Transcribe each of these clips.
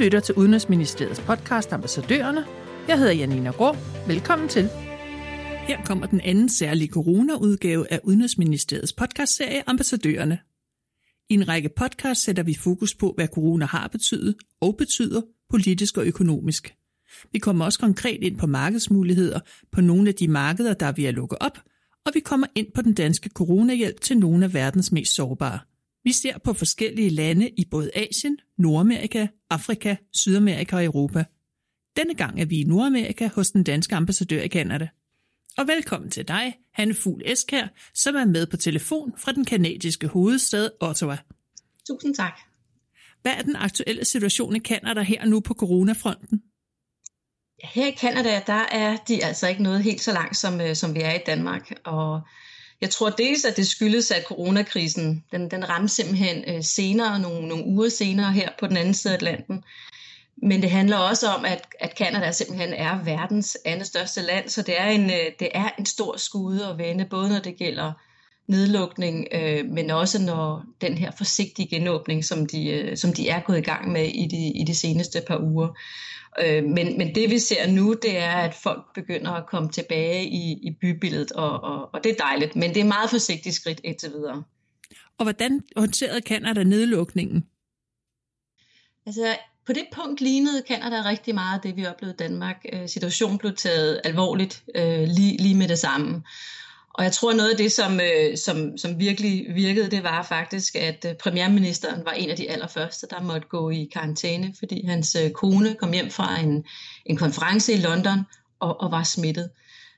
lytter til Udenrigsministeriets podcast Ambassadørerne. Jeg hedder Janina Grå. Velkommen til. Her kommer den anden særlige corona-udgave af Udenrigsministeriets podcastserie Ambassadørerne. I en række podcasts sætter vi fokus på, hvad corona har betydet og betyder politisk og økonomisk. Vi kommer også konkret ind på markedsmuligheder på nogle af de markeder, der er ved at lukke op, og vi kommer ind på den danske coronahjælp til nogle af verdens mest sårbare. Vi ser på forskellige lande i både Asien, Nordamerika, Afrika, Sydamerika og Europa. Denne gang er vi i Nordamerika hos den danske ambassadør i Kanada. Og velkommen til dig, Hanne Fugl Eskær, som er med på telefon fra den kanadiske hovedstad Ottawa. Tusind tak. Hvad er den aktuelle situation i Kanada her nu på coronafronten? Her i Kanada, der er de altså ikke noget helt så langt, som, øh, som vi er i Danmark. Og jeg tror dels, at det skyldes, at coronakrisen, den, den ramte simpelthen øh, senere, nogle, nogle uger senere her på den anden side af Atlanten. Men det handler også om, at, at Canada simpelthen er verdens andet største land, så det er en, øh, det er en stor skude at vende, både når det gælder nedlukning, øh, men også når den her forsigtige genåbning, som de, øh, som de er gået i gang med i de, i de seneste par uger. Øh, men, men det vi ser nu, det er, at folk begynder at komme tilbage i, i bybilledet, og, og, og det er dejligt, men det er meget forsigtigt skridt indtil videre. Og hvordan håndterede Canada nedlukningen? Altså, på det punkt lignede Canada rigtig meget det, vi oplevede i Danmark. Øh, situationen blev taget alvorligt øh, lige, lige med det samme. Og jeg tror noget af det, som, øh, som, som virkelig virkede, det var faktisk, at øh, premierministeren var en af de allerførste, der måtte gå i karantæne, fordi hans øh, kone kom hjem fra en, en konference i London og, og var smittet.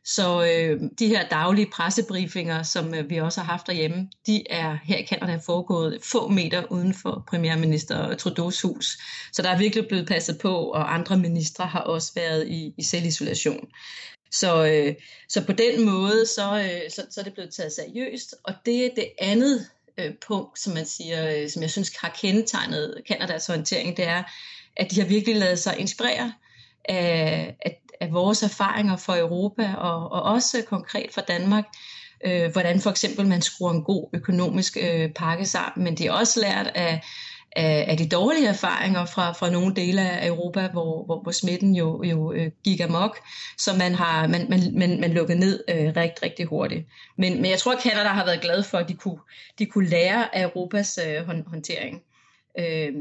Så øh, de her daglige pressebriefinger, som øh, vi også har haft derhjemme, de er her i Canada foregået få meter uden for premierminister Trudeau's hus. Så der er virkelig blevet passet på, og andre ministre har også været i, i selvisolation. Så, øh, så på den måde, så, øh, så, så er det blevet taget seriøst. Og det er det andet øh, punkt, som man siger, øh, som jeg synes har kendetegnet Kanadas håndtering, det er, at de har virkelig lavet sig inspirere af, af, af vores erfaringer for Europa, og, og også konkret for Danmark, øh, hvordan for eksempel man skruer en god økonomisk øh, pakke sammen, men de har også lært af af, af de dårlige erfaringer fra, fra nogle dele af Europa, hvor, hvor, hvor smitten jo, jo øh, gik amok, så man har man, man, man, man lukket ned øh, rigtig, rigtig hurtigt. Men, men jeg tror, at Canada har været glad for, at de kunne, de kunne lære af Europas øh, håndtering. Øh,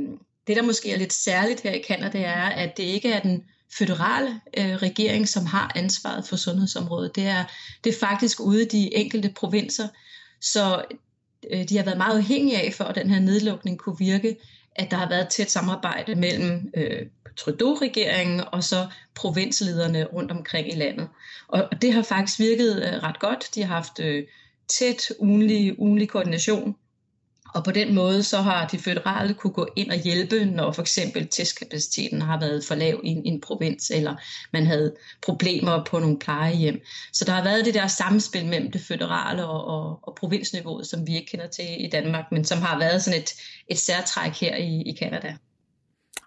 det, der måske er lidt særligt her i Canada, det er, at det ikke er den føderale øh, regering, som har ansvaret for sundhedsområdet. Det er, det er faktisk ude i de enkelte provinser. Så øh, de har været meget afhængige af, for at den her nedlukning kunne virke, at der har været et tæt samarbejde mellem øh, Trudeau-regeringen og så provinslederne rundt omkring i landet. Og, og det har faktisk virket øh, ret godt. De har haft øh, tæt ugenlig, ugenlig koordination og på den måde så har de føderale kunne gå ind og hjælpe, når for eksempel testkapaciteten har været for lav i en, en provins, eller man havde problemer på nogle plejehjem. Så der har været det der samspil mellem det føderale og, og, og provinsniveauet, som vi ikke kender til i Danmark, men som har været sådan et, et særtræk her i, i Canada.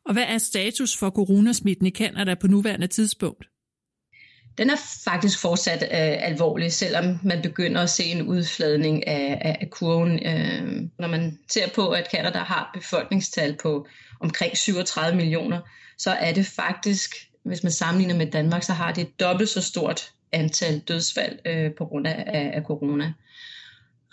Og hvad er status for coronasmitten i Canada på nuværende tidspunkt? Den er faktisk fortsat øh, alvorlig, selvom man begynder at se en udfladning af, af, af kurven. Øh, når man ser på, at Canada har befolkningstal på omkring 37 millioner, så er det faktisk, hvis man sammenligner med Danmark, så har det et dobbelt så stort antal dødsfald øh, på grund af, af, af corona.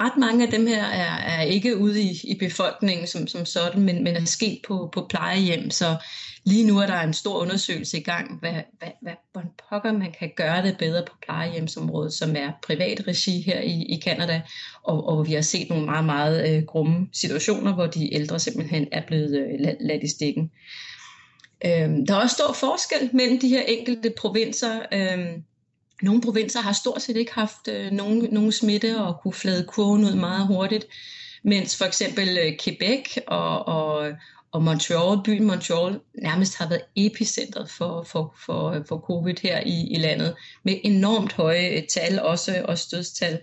Ret mange af dem her er, er ikke ude i, i befolkningen som, som sådan, men, men er sket på, på plejehjem, så Lige nu er der en stor undersøgelse i gang, hvad, hvad, hvad, hvordan pokker man kan gøre det bedre på plejehjemsområdet, som er privat regi her i, i Canada, og, og vi har set nogle meget, meget øh, grumme situationer, hvor de ældre simpelthen er blevet øh, ladt i stikken. Øhm, der er også stor forskel mellem de her enkelte provinser. Øhm, nogle provinser har stort set ikke haft øh, nogen, nogen smitte og kunne flade kurven ud meget hurtigt, mens for eksempel øh, Quebec og, og, og Montreal, byen Montreal, nærmest har været epicentret for, for, for, for covid her i, i landet, med enormt høje øh, tal, også, også dødstal.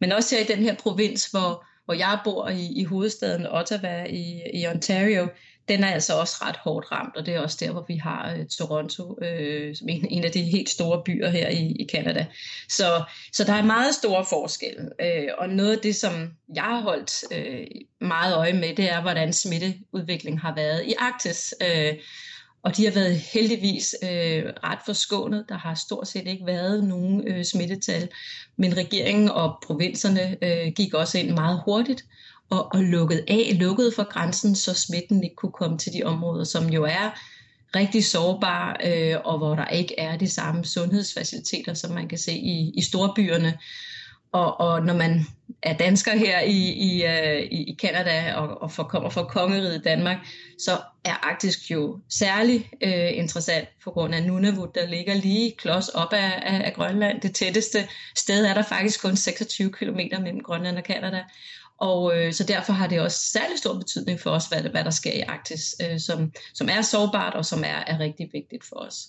Men også her i den her provins, hvor, hvor jeg bor i, i hovedstaden Ottawa i, i Ontario, den er altså også ret hårdt ramt, og det er også der, hvor vi har øh, Toronto øh, som en, en af de helt store byer her i, i Canada. Så, så der er meget store forskelle, øh, og noget af det, som jeg har holdt øh, meget øje med, det er, hvordan smitteudviklingen har været i Arktis. Øh, og de har været heldigvis øh, ret forskånet. Der har stort set ikke været nogen øh, smittetal, men regeringen og provinserne øh, gik også ind meget hurtigt og, og lukket af, lukket for grænsen, så smitten ikke kunne komme til de områder, som jo er rigtig sårbare, øh, og hvor der ikke er de samme sundhedsfaciliteter, som man kan se i, i storbyerne. Og, og når man er dansker her i, i, uh, i Canada og, og for, kommer fra kongeriget Danmark, så er Arktisk jo særlig øh, interessant på grund af Nunavut, der ligger lige klods op af, af, af Grønland. Det tætteste sted er der faktisk kun 26 km mellem Grønland og Canada. Og øh, så derfor har det også særlig stor betydning for os, hvad, hvad der sker i Arktis, øh, som, som er sårbart og som er, er rigtig vigtigt for os.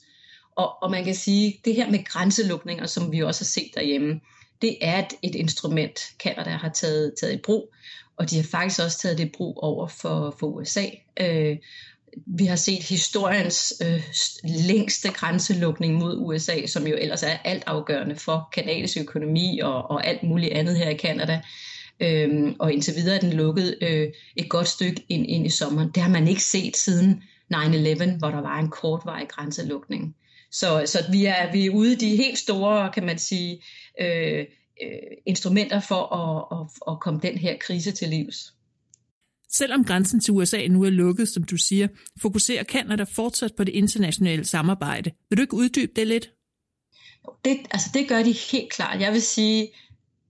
Og, og man kan sige, det her med grænselukninger, som vi også har set derhjemme, det er et, et instrument, Canada har taget, taget i brug, og de har faktisk også taget det i brug over for, for USA. Øh, vi har set historiens øh, længste grænselukning mod USA, som jo ellers er alt afgørende for kanadisk økonomi og, og alt muligt andet her i Canada. Øhm, og indtil videre er den lukket øh, et godt stykke ind, ind i sommeren. Det har man ikke set siden 9-11, hvor der var en kortvarig grænselukning. Så, så vi, er, vi er ude i de helt store, kan man sige, øh, øh, instrumenter for at, at, at komme den her krise til livs. Selvom grænsen til USA nu er lukket, som du siger, fokuserer Canada fortsat på det internationale samarbejde. Vil du ikke uddybe det lidt? Det, altså det gør de helt klart. Jeg vil sige,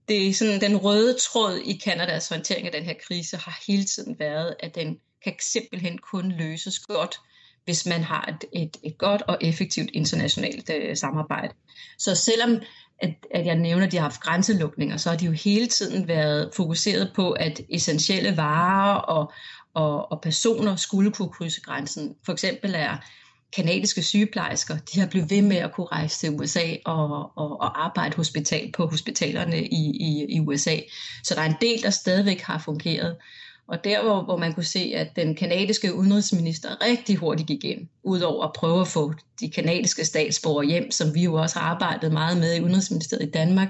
det er sådan, den røde tråd i Kanadas håndtering af den her krise har hele tiden været, at den kan simpelthen kun løses godt, hvis man har et, et, et godt og effektivt internationalt øh, samarbejde. Så selvom at, at jeg nævner, at de har haft grænselukninger, så har de jo hele tiden været fokuseret på, at essentielle varer og, og, og personer skulle kunne krydse grænsen. For eksempel er kanadiske sygeplejersker, de har blevet ved med at kunne rejse til USA og, og, og arbejde hospital på hospitalerne i, i, i USA. Så der er en del, der stadigvæk har fungeret. Og der, hvor, hvor man kunne se, at den kanadiske udenrigsminister rigtig hurtigt gik ind, udover at prøve at få de kanadiske statsborgere hjem, som vi jo også har arbejdet meget med i Udenrigsministeriet i Danmark.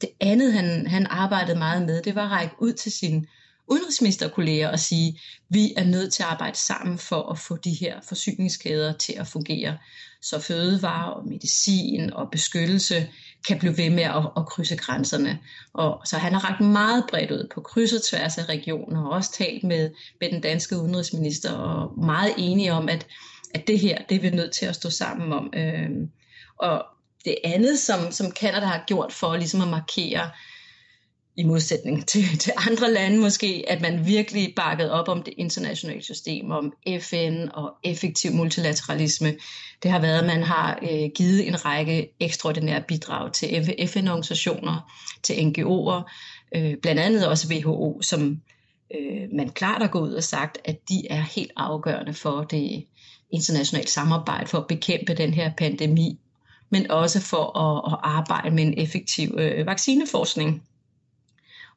Det andet, han, han arbejdede meget med, det var at række ud til sine udenrigsministerkolleger og sige, vi er nødt til at arbejde sammen for at få de her forsyningskæder til at fungere, så fødevarer og medicin og beskyttelse kan blive ved med at, at krydse grænserne. Og så han har ret meget bredt ud på kryds og tværs af regioner, og også talt med, med den danske udenrigsminister, og meget enige om, at, at det her, det er vi nødt til at stå sammen om. Øhm, og det andet, som, som Canada har gjort for ligesom at markere, i modsætning til, til andre lande måske, at man virkelig bakkede op om det internationale system, om FN og effektiv multilateralisme. Det har været, at man har øh, givet en række ekstraordinære bidrag til FN-organisationer, til NGO'er, øh, blandt andet også WHO, som øh, man klart har gået ud og sagt, at de er helt afgørende for det internationale samarbejde, for at bekæmpe den her pandemi, men også for at, at arbejde med en effektiv øh, vaccineforskning.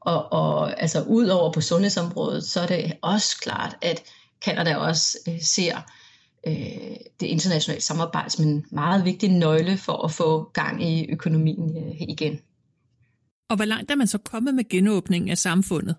Og, og altså ud over på sundhedsområdet, så er det også klart, at Canada også øh, ser øh, det internationale samarbejde som en meget vigtig nøgle for at få gang i økonomien øh, igen. Og hvor langt er man så kommet med genåbningen af samfundet?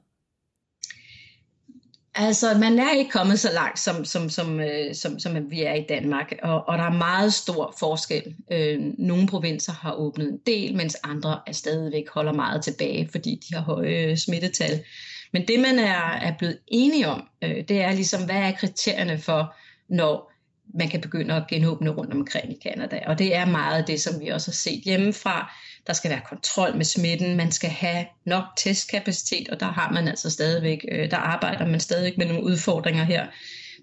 Altså, man er ikke kommet så langt, som, som, som, øh, som, som vi er i Danmark, og, og der er meget stor forskel. Øh, nogle provinser har åbnet en del, mens andre er stadigvæk holder meget tilbage, fordi de har høje smittetal. Men det, man er, er blevet enige om, øh, det er ligesom, hvad er kriterierne for, når man kan begynde at genåbne rundt omkring i Canada. Og det er meget det, som vi også har set hjemmefra. Der skal være kontrol med smitten, man skal have nok testkapacitet, og der har man altså stadigvæk, øh, der arbejder man stadigvæk med nogle udfordringer her.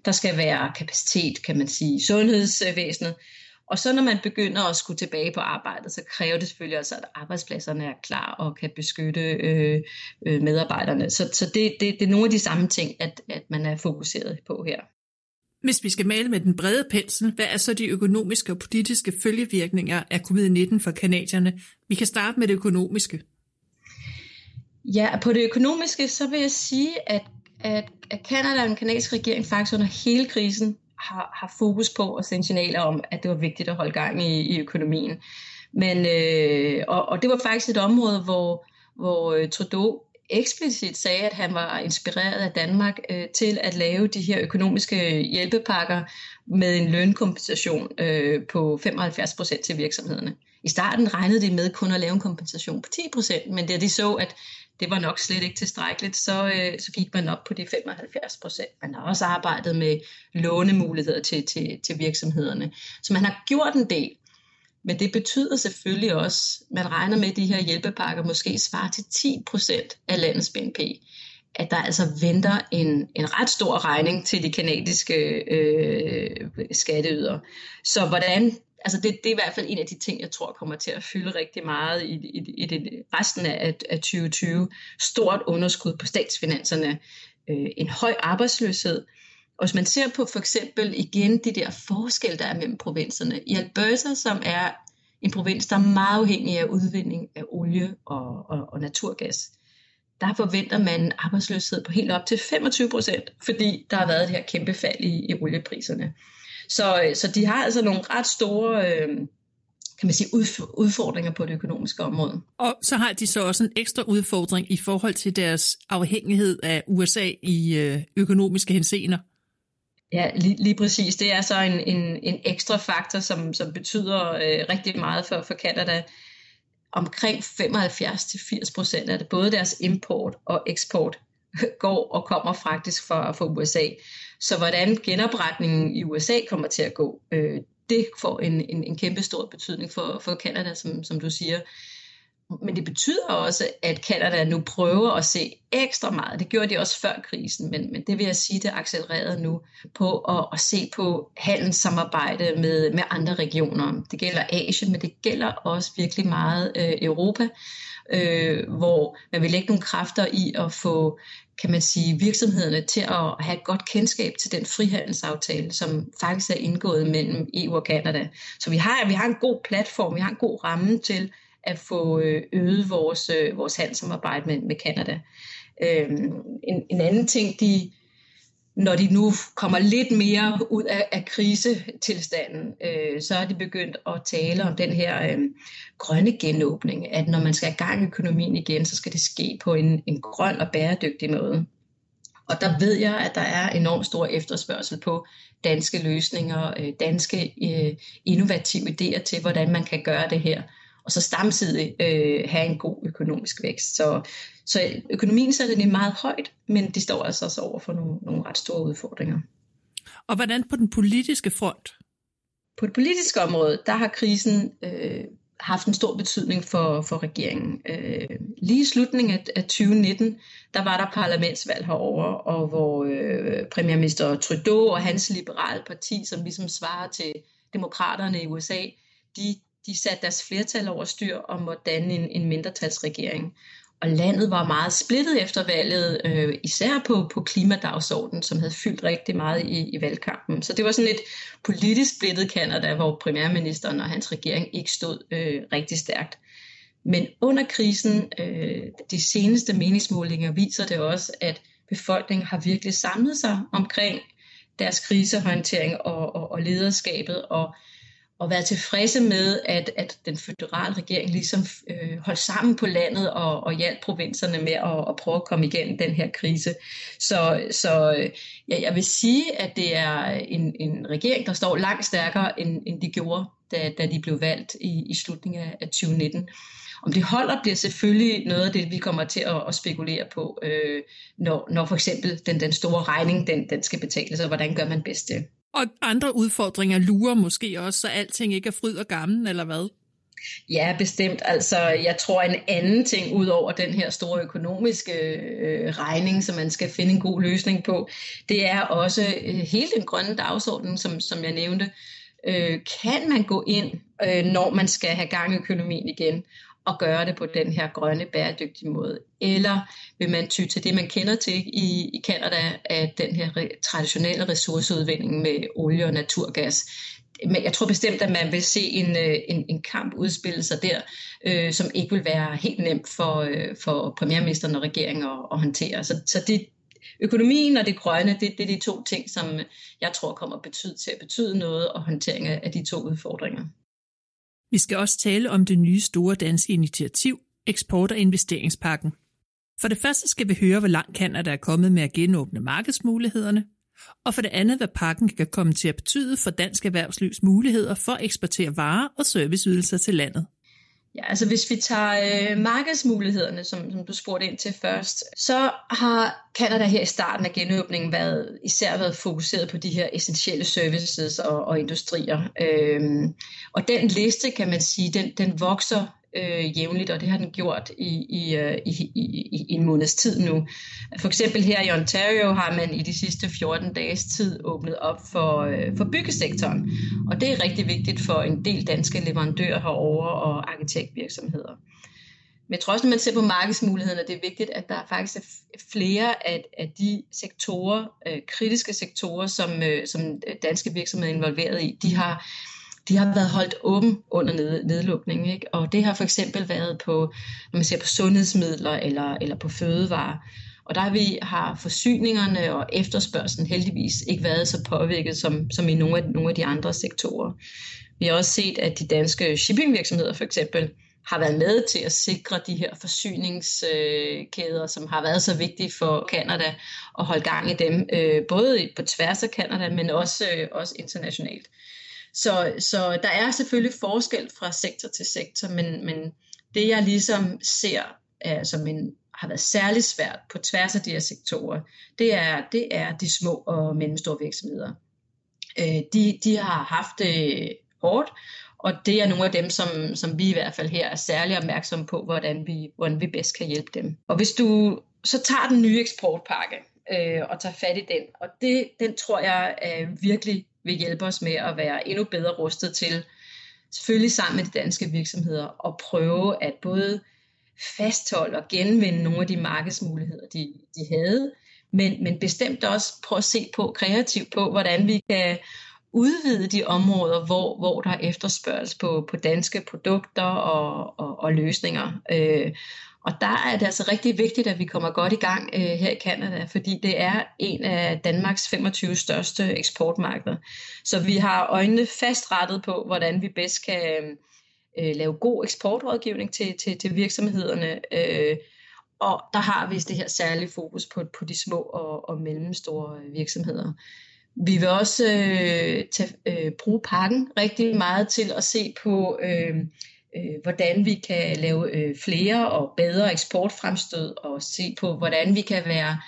Der skal være kapacitet, kan man sige, i sundhedsvæsenet. Og så når man begynder at skulle tilbage på arbejdet, så kræver det selvfølgelig også, at arbejdspladserne er klar og kan beskytte øh, øh, medarbejderne. Så, så det, det, det er nogle af de samme ting, at, at man er fokuseret på her. Hvis vi skal male med den brede pensel, hvad er så de økonomiske og politiske følgevirkninger af covid-19 for kanadierne? Vi kan starte med det økonomiske. Ja, på det økonomiske, så vil jeg sige, at, at, at Canada og den kanadiske regering faktisk under hele krisen har, har fokus på at sende signaler om, at det var vigtigt at holde gang i, i økonomien. Men, øh, og, og det var faktisk et område, hvor, hvor øh, Trudeau eksplicit sagde, at han var inspireret af Danmark øh, til at lave de her økonomiske øh, hjælpepakker med en lønkompensation øh, på 75 procent til virksomhederne. I starten regnede de med kun at lave en kompensation på 10 procent, men da de så, at det var nok slet ikke tilstrækkeligt, så, øh, så gik man op på de 75 procent. Man har også arbejdet med lånemuligheder til, til, til virksomhederne. Så man har gjort en del. Men det betyder selvfølgelig også, man regner med, at de her hjælpepakker måske svarer til 10 procent af landets BNP. At der altså venter en, en ret stor regning til de kanadiske øh, skatteydere. Så hvordan altså det, det er i hvert fald en af de ting, jeg tror kommer til at fylde rigtig meget i, i, i det, resten af, af 2020. Stort underskud på statsfinanserne, øh, en høj arbejdsløshed. Og hvis man ser på for eksempel igen de der forskelle, der er mellem provinserne. I Alberta, som er en provins, der er meget afhængig af udvinding af olie og, og, og naturgas, der forventer man arbejdsløshed på helt op til 25 procent, fordi der har været det her kæmpe fald i, i oliepriserne. Så, så de har altså nogle ret store øh, kan man sige, udfordringer på det økonomiske område. Og så har de så også en ekstra udfordring i forhold til deres afhængighed af USA i øh, økonomiske henseender. Ja, lige, lige præcis. Det er så en, en, en ekstra faktor, som, som betyder øh, rigtig meget for, for Canada. Omkring 75-80 procent af det, både deres import og eksport, går og kommer faktisk fra, fra USA. Så hvordan genopretningen i USA kommer til at gå, øh, det får en, en, en kæmpe stor betydning for, for Canada, som, som du siger. Men det betyder også, at Canada nu prøver at se ekstra meget. Det gjorde de også før krisen, men, men det vil jeg sige, det er accelereret nu på at, at se på handelssamarbejde med, med andre regioner. Det gælder Asien, men det gælder også virkelig meget øh, Europa, øh, hvor man vil lægge nogle kræfter i at få kan man sige, virksomhederne til at have et godt kendskab til den frihandelsaftale, som faktisk er indgået mellem EU og Kanada. Så vi har, vi har en god platform, vi har en god ramme til at få øh, øget vores, øh, vores handelssamarbejde med, med Canada. Øhm, en, en anden ting, de, når de nu kommer lidt mere ud af, af krisetilstanden, øh, så er de begyndt at tale om den her øh, grønne genåbning, at når man skal have gang i økonomien igen, så skal det ske på en, en grøn og bæredygtig måde. Og der ved jeg, at der er enormt stor efterspørgsel på danske løsninger, øh, danske øh, innovative idéer til, hvordan man kan gøre det her og så samtidig øh, have en god økonomisk vækst. Så, så økonomien sætter det meget højt, men de står altså også over for nogle, nogle ret store udfordringer. Og hvordan på den politiske front? På det politiske område, der har krisen øh, haft en stor betydning for, for regeringen. Øh, lige i slutningen af, af 2019, der var der parlamentsvalg herover, og hvor øh, premierminister Trudeau og hans liberale parti, som ligesom svarer til demokraterne i USA, de de satte deres flertal over styr og måtte danne en, en mindretalsregering. Og landet var meget splittet efter valget, øh, især på, på klimadagsordenen, som havde fyldt rigtig meget i, i valgkampen. Så det var sådan et politisk splittet Kanada, hvor premierministeren og hans regering ikke stod øh, rigtig stærkt. Men under krisen, øh, de seneste meningsmålinger viser det også, at befolkningen har virkelig samlet sig omkring deres krisehåndtering og, og, og lederskabet, og og været tilfredse med, at, at den føderale regering ligesom øh, holdt sammen på landet og, og hjalp provinserne med at, at prøve at komme igennem den her krise. Så, så øh, ja, jeg vil sige, at det er en, en regering, der står langt stærkere, end, end de gjorde, da, da de blev valgt i, i slutningen af 2019. Om det holder, bliver selvfølgelig noget af det, vi kommer til at, at spekulere på, øh, når, når for eksempel den, den store regning, den, den skal betales, og hvordan gør man bedst det. Og andre udfordringer lurer måske også, så alting ikke er fryd og gammel, eller hvad? Ja, bestemt. Altså, jeg tror en anden ting ud over den her store økonomiske øh, regning, som man skal finde en god løsning på, det er også øh, hele den grønne dagsorden, som, som jeg nævnte. Øh, kan man gå ind, øh, når man skal have gang i økonomien igen, at gøre det på den her grønne, bæredygtige måde? Eller vil man ty til det, man kender til i, i Canada, at den her re, traditionelle ressourceudvinding med olie og naturgas? Men jeg tror bestemt, at man vil se en, øh, en, en kamp udspille sig der, øh, som ikke vil være helt nemt for, øh, for premierministeren og regeringen at, at håndtere. Så, så det, økonomien og det grønne, det, det er de to ting, som jeg tror kommer betyde, til at betyde noget, og håndtering af de to udfordringer. Vi skal også tale om det nye store danske initiativ, eksport- og investeringspakken. For det første skal vi høre, hvor langt Kanada er kommet med at genåbne markedsmulighederne, og for det andet, hvad pakken kan komme til at betyde for dansk erhvervslivs muligheder for at eksportere varer og serviceydelser til landet. Ja, altså hvis vi tager øh, markedsmulighederne, som, som du spurgte ind til først, så har Canada her i starten af genåbningen været, især været fokuseret på de her essentielle services og, og industrier. Øhm, og den liste, kan man sige, den, den vokser øh, jævnligt, og det har den gjort i, i, øh, i, i, i en måneds tid nu. For eksempel her i Ontario har man i de sidste 14 dages tid åbnet op for, øh, for byggesektoren, og det er rigtig vigtigt for en del danske leverandører herover og arkitektvirksomheder. Men trods når man ser på markedsmulighederne, det er vigtigt, at der faktisk er flere af, af de sektorer, øh, kritiske sektorer, som, øh, som danske virksomheder er involveret i, de har de har været holdt åben under ned, nedlukningen. Ikke? Og det har for eksempel været på, når man ser på sundhedsmidler eller, eller på fødevarer. Og der har vi har forsyningerne og efterspørgselen heldigvis ikke været så påvirket som, som i nogle af, nogle af de andre sektorer. Vi har også set, at de danske shippingvirksomheder for eksempel har været med til at sikre de her forsyningskæder, som har været så vigtige for Kanada og holde gang i dem, øh, både på tværs af Kanada, men også, øh, også internationalt. Så, så der er selvfølgelig forskel fra sektor til sektor, men, men det jeg ligesom ser er, som en, har været særlig svært på tværs af de her sektorer, det er, det er de små og mellemstore virksomheder. Øh, de, de har haft det hårdt, og det er nogle af dem, som, som vi i hvert fald her er særlig opmærksomme på, hvordan vi, hvordan vi bedst kan hjælpe dem. Og hvis du så tager den nye eksportpakke øh, og tager fat i den, og det, den tror jeg er virkelig vil hjælpe os med at være endnu bedre rustet til, selvfølgelig sammen med de danske virksomheder, at prøve at både fastholde og genvinde nogle af de markedsmuligheder, de, de havde, men, men bestemt også prøve at se på kreativt på, hvordan vi kan udvide de områder, hvor, hvor der er efterspørgsel på, på danske produkter og, og, og løsninger. Øh, og der er det altså rigtig vigtigt, at vi kommer godt i gang øh, her i Canada, fordi det er en af Danmarks 25 største eksportmarkeder. Så vi har øjnene fastrettet på, hvordan vi bedst kan øh, lave god eksportrådgivning til, til, til virksomhederne. Øh, og der har vi det her særlige fokus på, på de små og, og mellemstore virksomheder. Vi vil også øh, tage, øh, bruge pakken rigtig meget til at se på øh, øh, hvordan vi kan lave øh, flere og bedre eksportfremstød og se på, hvordan vi kan være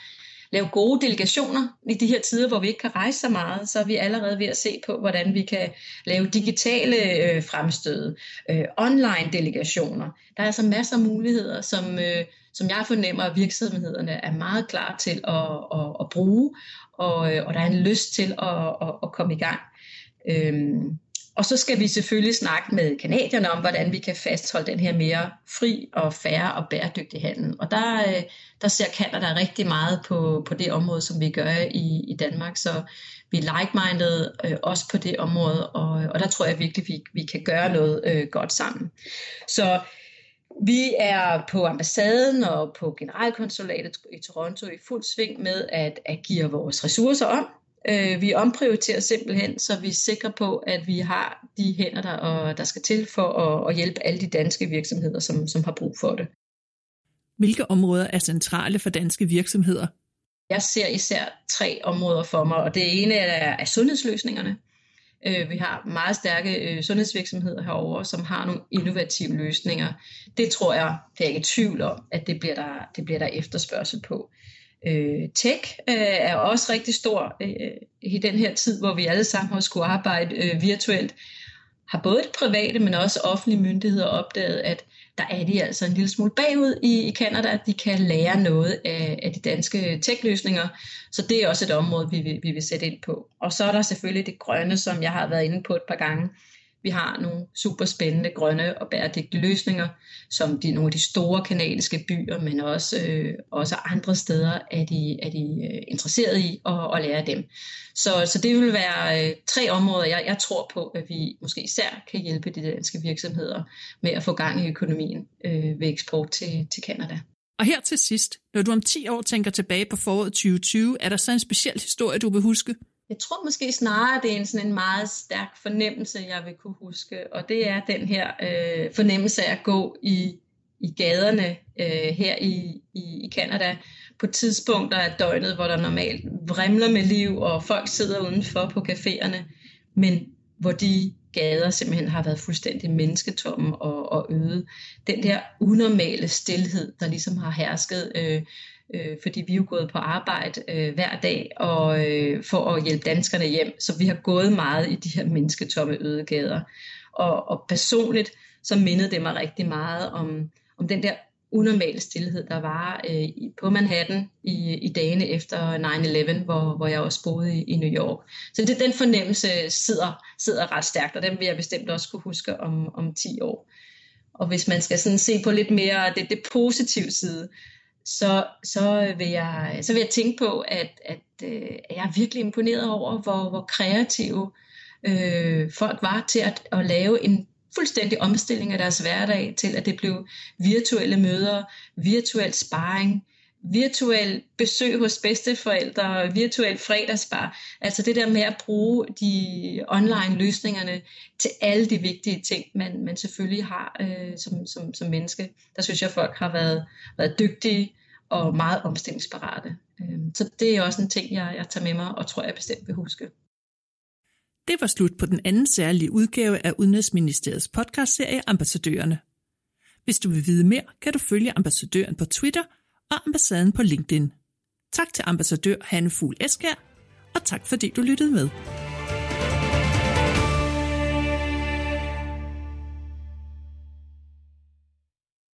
lave gode delegationer i de her tider, hvor vi ikke kan rejse så meget, så er vi allerede ved at se på, hvordan vi kan lave digitale øh, fremstød, øh, online delegationer. Der er altså masser af muligheder, som, øh, som jeg fornemmer, at virksomhederne er meget klar til at, at, at bruge, og, øh, og der er en lyst til at, at, at komme i gang. Øhm, og så skal vi selvfølgelig snakke med kanadierne om, hvordan vi kan fastholde den her mere fri og færre og bæredygtig handel. Og der, øh, der ser Canada rigtig meget på, på det område, som vi gør i, i Danmark. Så vi er like-minded øh, også på det område, og, og der tror jeg virkelig, vi, vi kan gøre noget øh, godt sammen. Så vi er på ambassaden og på generalkonsulatet i Toronto i fuld sving med at, at give vores ressourcer om Øh, vi omprioriterer simpelthen, så vi er sikre på, at vi har de hænder, der, og, der skal til for at, at hjælpe alle de danske virksomheder, som, som har brug for det. Hvilke områder er centrale for danske virksomheder? Jeg ser især tre områder for mig, og det ene er, er sundhedsløsningerne. Øh, vi har meget stærke øh, sundhedsvirksomheder herover, som har nogle innovative løsninger. Det tror jeg, det er ikke i tvivl om, at det bliver der, det bliver der efterspørgsel på. Øh, tech øh, er også rigtig stor øh, i den her tid, hvor vi alle sammen har skulle arbejde øh, virtuelt. Har både de private, men også offentlige myndigheder opdaget, at der er de altså en lille smule bagud i, i Canada, at de kan lære noget af, af de danske tech-løsninger. Så det er også et område, vi vil, vi vil sætte ind på. Og så er der selvfølgelig det grønne, som jeg har været inde på et par gange. Vi har nogle super spændende grønne og bæredygtige løsninger, som de, nogle af de store kanadiske byer, men også, øh, også andre steder er de, er de øh, interesseret i at, at lære dem. Så, så det vil være øh, tre områder, jeg, jeg tror på, at vi måske især kan hjælpe de danske virksomheder med at få gang i økonomien øh, ved eksport til, til Canada. Og her til sidst, når du om 10 år tænker tilbage på foråret 2020, er der så en speciel historie, du vil huske? Jeg tror måske snarere, det er en, sådan en meget stærk fornemmelse, jeg vil kunne huske, og det er den her øh, fornemmelse af at gå i i gaderne øh, her i, i, i Canada på tidspunkter af døgnet, hvor der normalt vrimler med liv, og folk sidder udenfor på caféerne, men hvor de gader simpelthen har været fuldstændig mennesketomme og, og øde. Den der unormale stillhed, der ligesom har hersket, øh, øh, fordi vi er jo gået på arbejde øh, hver dag og øh, for at hjælpe danskerne hjem, så vi har gået meget i de her mennesketomme øde gader. Og, og personligt, så mindede det mig rigtig meget om, om den der unormale stillhed, der var øh, på Manhattan i, i dagene efter 9-11, hvor, hvor jeg også boede i, i New York. Så det, den fornemmelse sidder, sidder ret stærkt, og den vil jeg bestemt også kunne huske om, om 10 år. Og hvis man skal sådan se på lidt mere det, det positive side, så, så, vil jeg, så vil jeg tænke på, at, at, at jeg er virkelig imponeret over, hvor, hvor kreative øh, folk var til at, at lave en fuldstændig omstilling af deres hverdag til, at det blev virtuelle møder, virtuel sparring, virtuel besøg hos bedsteforældre, virtuel fredagsbar. Altså det der med at bruge de online løsningerne til alle de vigtige ting, man, man selvfølgelig har øh, som, som, som menneske. Der synes jeg, at folk har været, været dygtige og meget omstillingsparate. Øhm, så det er også en ting, jeg, jeg tager med mig og tror, jeg bestemt vil huske. Det var slut på den anden særlige udgave af Udenrigsministeriets podcastserie Ambassadørerne. Hvis du vil vide mere, kan du følge ambassadøren på Twitter og ambassaden på LinkedIn. Tak til ambassadør Hanne Fugl Eskær, og tak fordi du lyttede med.